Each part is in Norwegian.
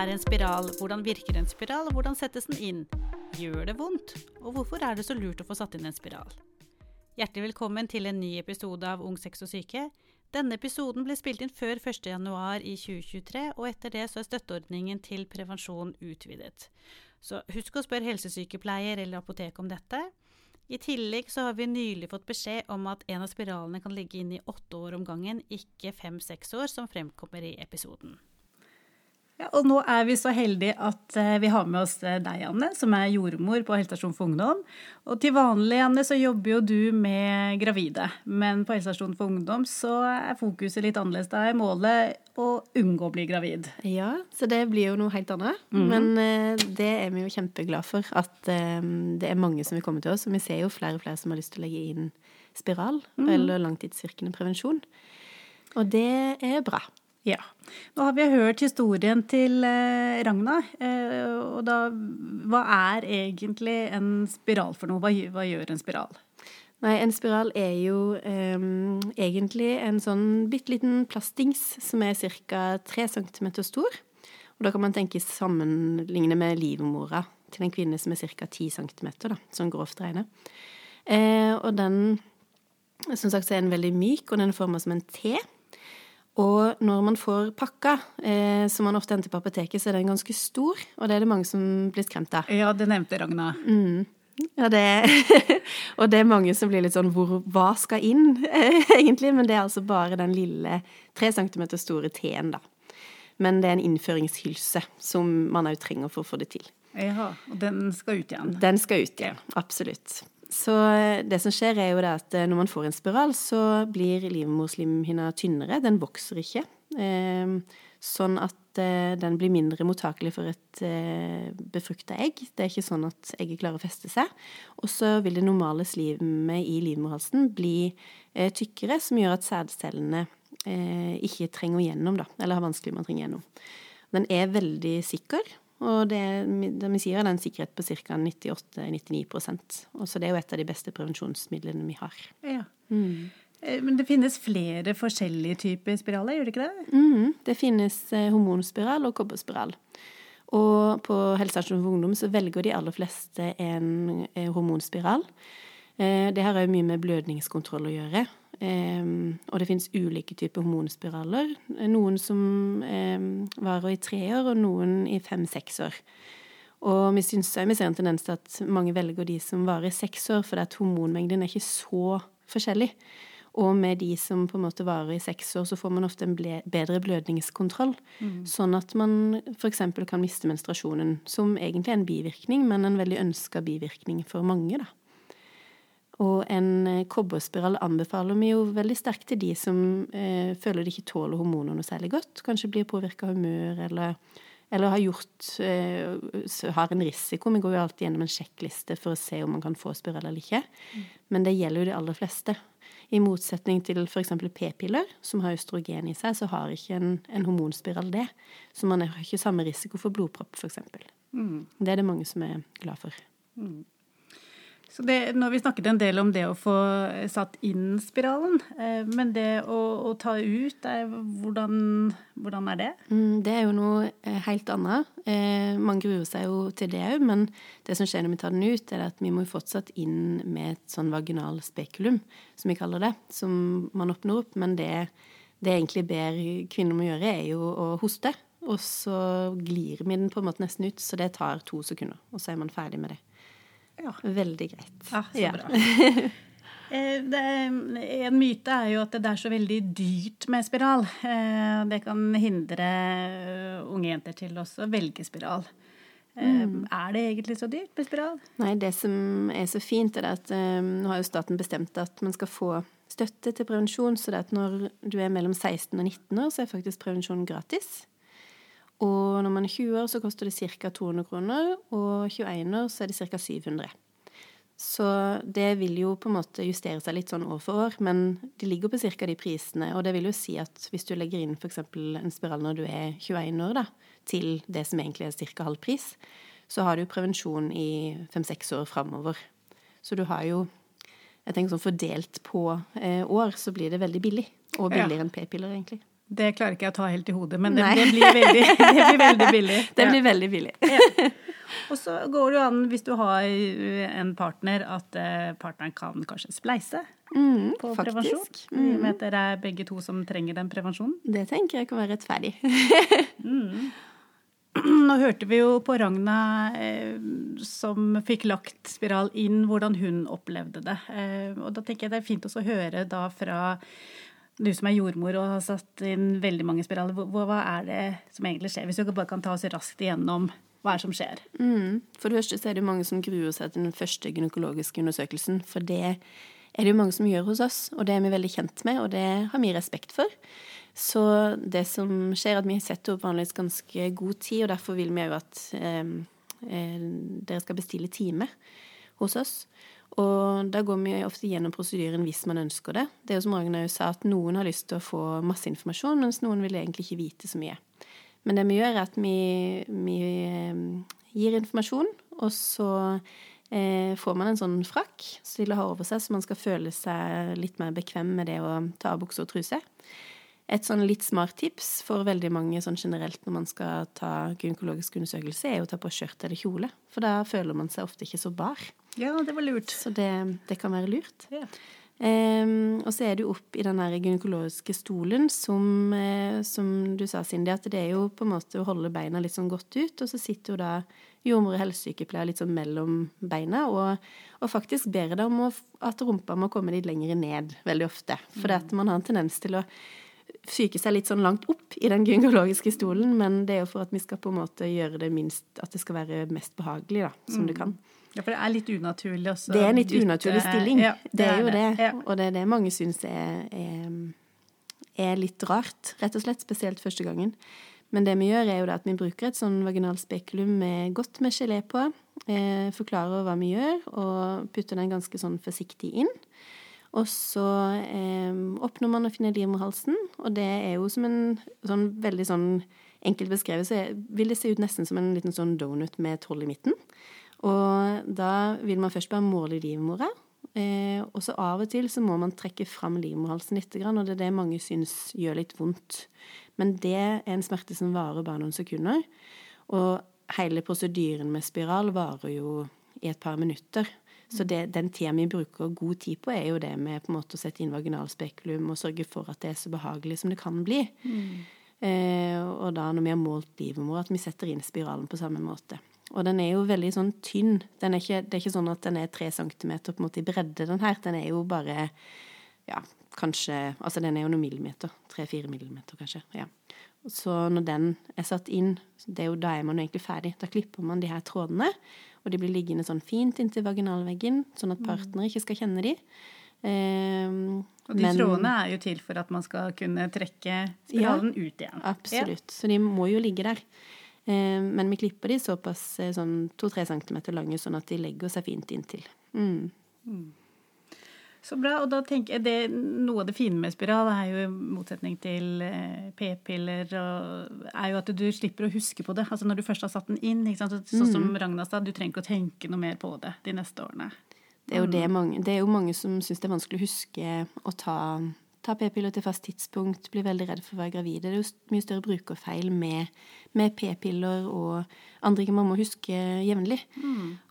er en spiral, hvordan virker en spiral, og hvordan settes den inn? Gjør det vondt? Og hvorfor er det så lurt å få satt inn en spiral? Hjertelig velkommen til en ny episode av Ung sex og syke. Denne episoden ble spilt inn før 1.1 i 2023, og etter det så er støtteordningen til prevensjon utvidet. Så husk å spørre helsesykepleier eller apotek om dette. I tillegg så har vi nylig fått beskjed om at en av spiralene kan ligge inn i åtte år om gangen, ikke fem-seks år, som fremkommer i episoden. Ja, og nå er vi så heldige at eh, vi har med oss eh, deg, Anne, som er jordmor på helsestasjonen for ungdom. Og til vanlig, Anne, så jobber jo du med gravide. Men på helsestasjonen for ungdom så er fokuset litt annerledes. Da er målet å unngå å bli gravid. Ja, så det blir jo noe helt annet. Mm -hmm. Men eh, det er vi jo kjempeglad for. At det er mange som vil komme til oss. Og vi ser jo flere og flere som har lyst til å legge inn spiral mm -hmm. eller langtidsvirkende prevensjon. Og det er bra. Ja. Nå har vi hørt historien til eh, Ragna. Eh, og da, hva er egentlig en spiral for noe? Hva, hva gjør en spiral? Nei, en spiral er jo um, egentlig en sånn bitte liten plastdings som er ca. 3 cm stor. Og da kan man tenke sammenligne med livmora til en kvinne som er ca. 10 cm, da, sånn grovt regnet. Eh, og den, som sagt, er en veldig myk, og den er forma som en T. Og når man får pakka, eh, som man ofte henter på apoteket, så er den ganske stor, og det er det mange som blir skremt av. Ja, det nevnte Ragna. Mm. Ja, det Og det er mange som blir litt sånn hvor, Hva skal inn, egentlig? Men det er altså bare den lille tre centimeter store T-en, da. Men det er en innføringshylse som man òg trenger for å få det til. Ja, og den skal ut igjen? Den skal ut igjen, absolutt. Så eh, det som skjer, er jo det at eh, når man får en spiral, så blir livmorslimhinna tynnere. Den vokser ikke. Ehm, sånn at eh, den blir mindre mottakelig for et befrukta egg. Det er ikke sånn at egget klarer å feste seg. Og så vil det normale slimet i livmorhalsen bli tykkere, som gjør at sædcellene ikke trenger gjennom, da. Eller har vanskelig med å trenge gjennom. Den er veldig sikker, og det, det vi sier, er en sikkerhet på ca. 98-99% Så det er jo et av de beste prevensjonsmidlene vi har. Ja. Mm. Eh, men det finnes flere forskjellige typer spiraler, gjør det ikke det? Mm, det finnes eh, hormonspiral og kobberspiral. Og på helsestasjonen for ungdom så velger de aller fleste en eh, hormonspiral. Det har òg mye med blødningskontroll å gjøre. Og det finnes ulike typer hormonspiraler. Noen som varer i tre år, og noen i fem-seks år. Og vi, synes, vi ser en tendens til at mange velger de som varer i seks år, for at hormonmengden er ikke så forskjellig. Og med de som på en måte varer i seks år, så får man ofte en bedre blødningskontroll. Mm. Sånn at man f.eks. kan miste menstruasjonen, som egentlig er en bivirkning, men en veldig ønska bivirkning for mange, da. Og en eh, kobberspiral anbefaler vi jo veldig sterkt til de som eh, føler de ikke tåler hormoner noe særlig godt. Kanskje blir påvirka av humør, eller, eller har gjort eh, har en risiko. Vi går jo alltid gjennom en sjekkliste for å se om man kan få spiral eller ikke. Mm. Men det gjelder jo de aller fleste. I motsetning til f.eks. p-piller, som har østrogen i seg, så har ikke en, en hormonspiral det. Så man har ikke samme risiko for blodpropp, f.eks. Mm. Det er det mange som er glad for. Mm. Så det, nå har vi snakket en del om det å få satt inn spiralen. Eh, men det å, å ta ut, er, hvordan, hvordan, er det? Mm, det er jo noe eh, helt annet. Eh, man gruer seg jo til det òg, men det som skjer når vi tar den ut, er at vi må fortsatt inn med et sånn vaginal spekulum, som vi kaller det, som man oppnår opp. Men det, det egentlig ber kvinner om å gjøre, er jo å hoste. Og så glir vi den på en måte nesten ut, så det tar to sekunder. Og så er man ferdig med det. Ja. Veldig greit. Ja, så ja. bra. Eh, det, en myte er jo at det er så veldig dyrt med spiral. Eh, det kan hindre eh, unge jenter til også å velge spiral. Mm. Er det egentlig så dyrt med spiral? Nei, det som er så fint, er at nå har jo staten bestemt at man skal få støtte til prevensjon. Så det at når du er mellom 16 og 19 år, så er faktisk prevensjon gratis. Og når man er 20 år, så koster det ca. 200 kroner, og 21 år så er det ca. 700. Så det vil jo på en måte justere seg litt sånn år for år, men de ligger på ca. de prisene. Og det vil jo si at hvis du legger inn f.eks. en spiral når du er 21 år, da, til det som egentlig er ca. halv pris, så har du prevensjon i fem-seks år framover. Så du har jo jeg tenker sånn Fordelt på eh, år så blir det veldig billig. Og billigere ja. enn p-piller, egentlig. Det klarer ikke jeg å ta helt i hodet, men det, det, blir, veldig, det blir veldig billig. Det Ja. blir veldig billig. Og så går det jo an, hvis du har en partner, at eh, partneren kan kanskje spleise Mm, på faktisk. prevensjon. I og med at dere er begge to som trenger den prevensjonen. Det tenker jeg kan være rettferdig. Nå hørte vi jo på Ragna eh, som fikk lagt spiral inn, hvordan hun opplevde det. Eh, og da tenker jeg det er fint å høre da fra du som er jordmor og har satt inn veldig mange spiraler, hva, hva er det som egentlig skjer? Hvis du bare kan ta oss raskt igjennom hva er det som skjer? Mm. For det første så er det mange som gruer seg til den første gynekologiske undersøkelsen. For det er det jo mange som gjør hos oss, og det er vi veldig kjent med, og det har vi respekt for. Så det som skjer, er at vi setter opp vanligvis ganske god tid, og derfor vil vi jo at eh, eh, dere skal bestille time hos oss. Og da går vi ofte gjennom prosedyren hvis man ønsker det. Det er jo som Ragnar sa, at noen har lyst til å få masse informasjon, mens noen vil egentlig ikke vite så mye. Men det vi gjør, er at vi, vi eh, gir informasjon, og så eh, får man en sånn frakk som de har over seg, så man skal føle seg litt mer bekvem med det å ta av bukse og truse. Et sånn litt smart tips for veldig mange sånn generelt når man skal ta gynekologisk undersøkelse, er å ta på skjørt eller kjole, for da føler man seg ofte ikke så bar. Ja, det var lurt. Så det, det kan være lurt. Ja. Um, og så er du opp i den der gynekologiske stolen, som, uh, som du sa, Cindy, at det er jo på en måte å holde beina litt sånn godt ut, og så sitter jo da jordmor og helsesykepleier litt sånn mellom beina, og, og faktisk ber deg om å, at rumpa må komme litt lenger ned veldig ofte. For det at man har en tendens til å fyke seg litt sånn langt opp i den gynekologiske stolen, men det er jo for at vi skal på en måte gjøre det minst At det skal være mest behagelig, da, som det kan. Ja, for det er litt unaturlig også. Det er en litt dytte- unaturlig stilling. Ja, det, er jo det. Ja. Og det er det mange syns er, er, er litt rart, rett og slett. Spesielt første gangen. Men det vi gjør, er jo da at vi bruker et sånn vaginalt spekulum med godt med gelé på. Eh, forklarer hva vi gjør, og putter den ganske sånn forsiktig inn. Og så eh, oppnår man å finne livmorhalsen, og det er jo som en sånn veldig sånn enkelt beskrevet, så vil det se ut nesten som en liten sånn donut med et hull i midten. Og da vil man først bare måle livmora. Eh, og så av og til så må man trekke fram livmorhalsen litt, og det er det mange syns gjør litt vondt. Men det er en smerte som varer bare noen sekunder. Og hele prosedyren med spiral varer jo i et par minutter. Så det, den tida vi bruker god tid på, er jo det med på en måte å sette inn vaginalspekulum og sørge for at det er så behagelig som det kan bli. Eh, og da når vi har målt livmor, at vi setter inn spiralen på samme måte. Og den er jo veldig sånn tynn. Den er ikke, det er ikke sånn at den er tre centimeter på en måte i bredde, den her. Den er jo bare ja, kanskje Altså den er jo noen millimeter. Tre-fire millimeter, kanskje. ja. Så når den er satt inn, det er jo, da er man jo egentlig ferdig. Da klipper man de her trådene, og de blir liggende sånn fint inntil vaginalveggen, sånn at partner ikke skal kjenne de. Ehm, Og de men- trådene er jo til for at man skal kunne trekke spiralen ut igjen. Absolutt. Så de må jo ligge der. Eh, men vi klipper de såpass eh, sånn to-tre centimeter lange, sånn at de legger seg fint inntil. Mm. Så bra. Og da tenker jeg det, noe av det fine med spiral er jo i motsetning til eh, p-piller, er jo at du slipper å huske på det. Altså når du først har satt den inn, sånn Mm. som Ragna sa, du trenger ikke å tenke noe mer på det de neste årene. Det er jo det mange, det er jo mange som syns det er vanskelig å huske å ta, ta p-piller til fast tidspunkt, blir veldig redd for å være gravide. Det er jo mye større brukerfeil med, med p-piller og andre ting man må huske jevnlig.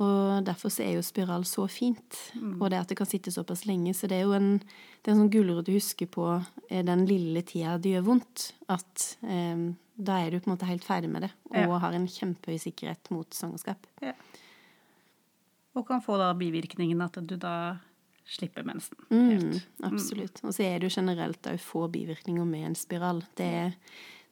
Og derfor så er jo spiral så fint. Og det at det kan sitte såpass lenge. Så det er jo en, det er en sånn gulrot du husker på eh, den lille tida det gjør vondt. At eh, da er du på en måte helt ferdig med det, og Ja. har en kjempehøy sikkerhet mot svangerskap. Og kan få da bivirkningen at du da slipper mensen. Mm, Helt. absolutt. Og så er det jo generelt òg få bivirkninger med en spiral. Det er,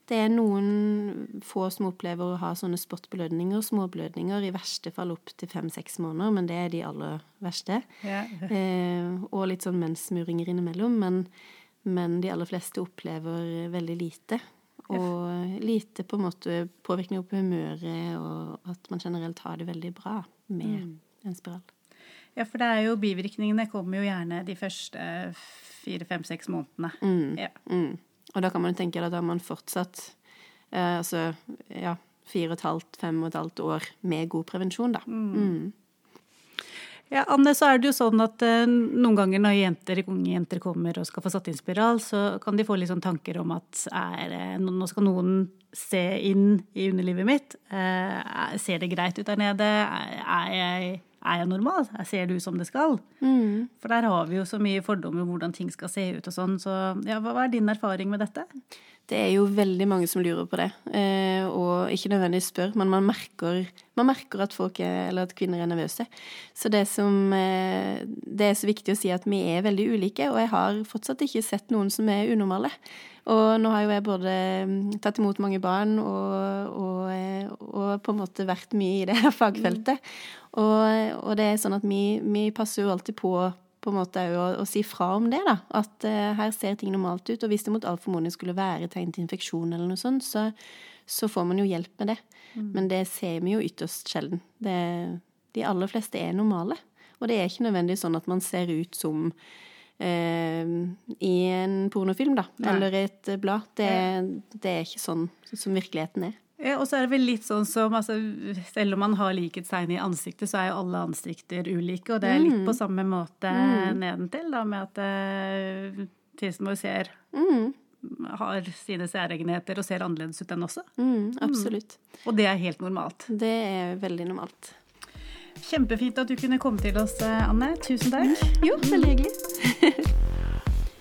det er noen få som opplever å ha sånne spottblødninger, småblødninger, i verste fall opp til fem-seks måneder, men det er de aller verste. Ja. Eh, og litt sånn menssmuringer innimellom, men, men de aller fleste opplever veldig lite. Og lite på en måte påvirkning på humøret, og at man generelt har det veldig bra med en spiral. Ja, for det er jo bivirkningene kommer jo gjerne de første fire, fem, seks månedene. Mm. Ja. Mm. Og da kan man tenke at da har man fortsatt eh, altså, ja, fire og et halvt, fem og et halvt år med god prevensjon, da. Mm. Ja, Anne, så er det jo sånn at eh, noen ganger når jenter, unge jenter kommer og skal få satt inn spiral, så kan de få litt sånn tanker om at er, nå skal noen se inn i underlivet mitt. Eh, ser det greit ut der nede? Er jeg, er jeg normal? Jeg Ser det ut som det skal? Mm. For der har vi jo så mye fordommer om hvordan ting skal se ut og sånn. Så ja, hva er din erfaring med dette? Det er jo veldig mange som lurer på det, eh, og ikke nødvendigvis spør, men man merker, man merker at folk er, eller at kvinner er nervøse. Så det som eh, Det er så viktig å si at vi er veldig ulike, og jeg har fortsatt ikke sett noen som er unormale. Og nå har jo jeg både mm, tatt imot mange barn og, og, eh, og på en måte vært mye i det her fagfeltet. Og, og det er sånn at vi, vi passer jo alltid på på en måte å, å, si fra om det. da, At uh, her ser ting normalt ut. Og hvis det mot all formodning skulle være tegn til infeksjon, eller noe sånt, så, så får man jo hjelp med det. Mm. Men det ser vi jo ytterst sjelden. Det, de aller fleste er normale. Og det er ikke nødvendigvis sånn at man ser ut som uh, en pornofilm, da. Nei. Eller et blad. Det, det er ikke sånn som virkeligheten er. Ja, og så er det vel litt sånn som altså, Selv om man har likhetstegn i ansiktet, så er jo alle ansikter ulike. Og det er litt mm. på samme måte mm. nedentil, da, med at uh, de som ser mm. har sine særegenheter og ser annerledes ut enn også. Mm, mm. absolutt. Og det er helt normalt. Det er veldig normalt. Kjempefint at du kunne komme til oss, eh, Anne. Tusen takk. Jo, veldig hyggelig.